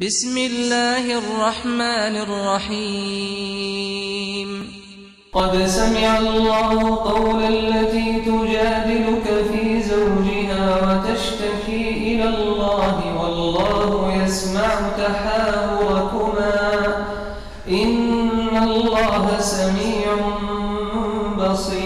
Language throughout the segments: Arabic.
بسم الله الرحمن الرحيم. قد سمع الله قول التي تجادلك في زوجها وتشتكي إلى الله والله يسمع تحاوركما. إن الله سميع بصير.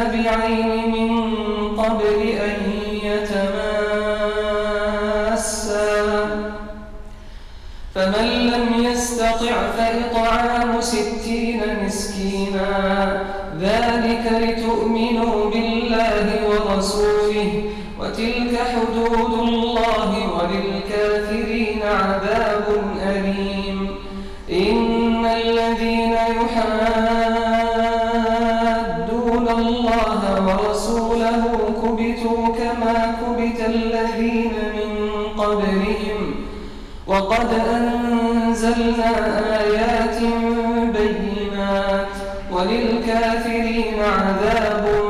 متتابعين من قبل أن يتماسا. فمن لم يستطع فإطعام ستين مسكينا ذلك لتؤمنوا بالله ورسوله وتلك حدود الله وللكافرين عذاب أليم. كبت الذين من قبلهم وقد أنزلنا آيات بينات وللكافرين عذاب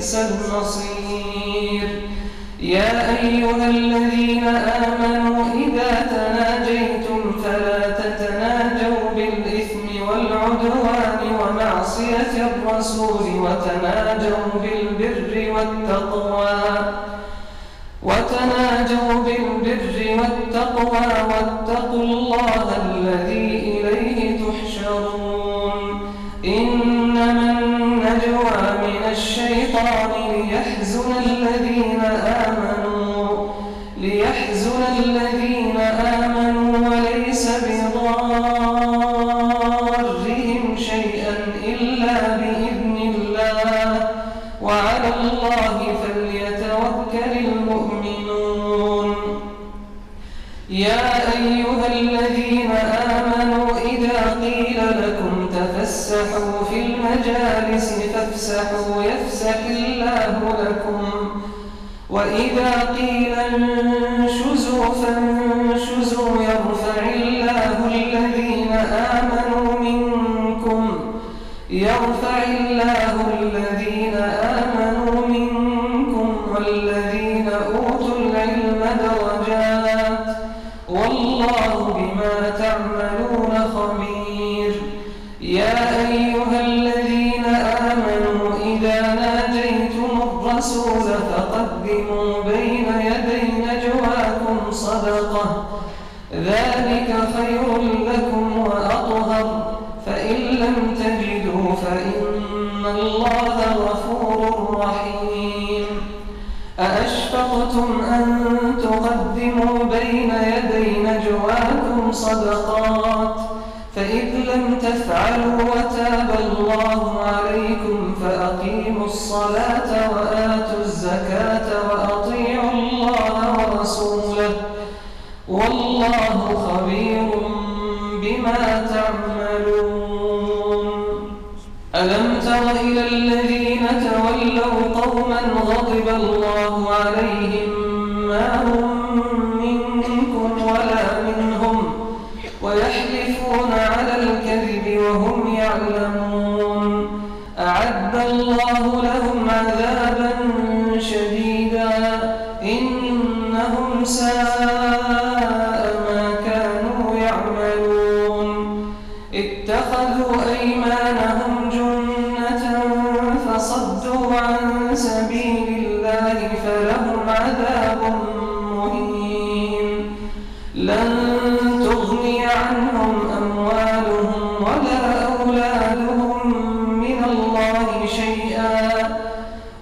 فبئس المصير. يا أيها الذين آمنوا إذا تناجيتم فلا تتناجوا بالإثم والعدوان ومعصية الرسول وتناجوا بالبر والتقوى. المجالس فافسحوا يفسح الله لكم. وإذا قيل انشزوا فانشزوا يرفع الله الذين آمنوا منكم. يرفع الله الذين فقدموا بين يدي نجواكم صدقة. ذلك خير لكم وأطهر. فإن لم تجدوا فإن الله غفور رحيم. أأشفقتم أن تقدموا بين يدي نجواكم صدقات؟ فإذ لم تفعلوا وتاب الله عليكم فأقيموا الصلاة والله خبير بما تعملون. ألم تر إلى الذين تولوا قوما غضب الله عليهم ما هم منكم ولا منهم ويحلفون على الكذب وهم يعلمون. أعد الله لهم عذابا اتخذوا أيمانهم جنة فصدوا عن سبيل الله فلهم عذاب مهين. لن تغني عنهم أموالهم ولا أولادهم من الله شيئا.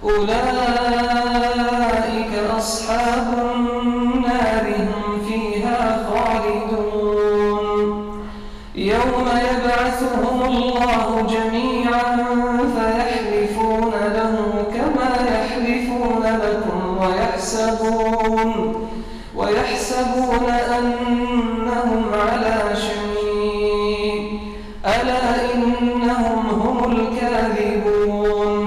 أولئك لكم ويحسبون ويحسبون أنهم على شيء ألا إنهم هم الكاذبون؟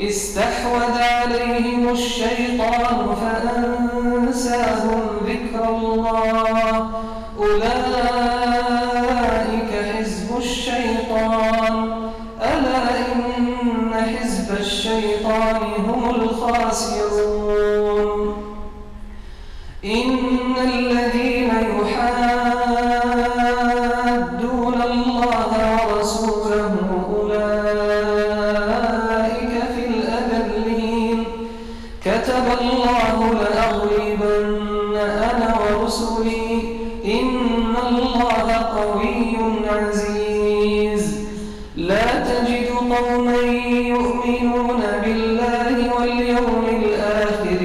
استحوذ عليهم الشيطان فأنساهم ذكر الله. أولئك إن الذين يحادون الله ورسوله أولئك في الأذلين كتب الله لأغلبن أنا ورسلي. إن الله قوي عزيز. لا تجد قوما يؤمنون بالله واليوم الآخر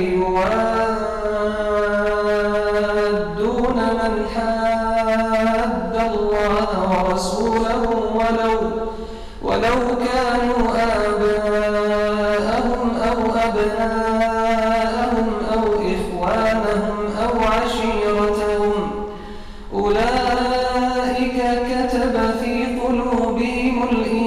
ورسوله ولو ولو كانوا آباءهم أو أبناءهم أو إخوانهم أو عشيرتهم. أولئك كتب في قلوبهم الإيمان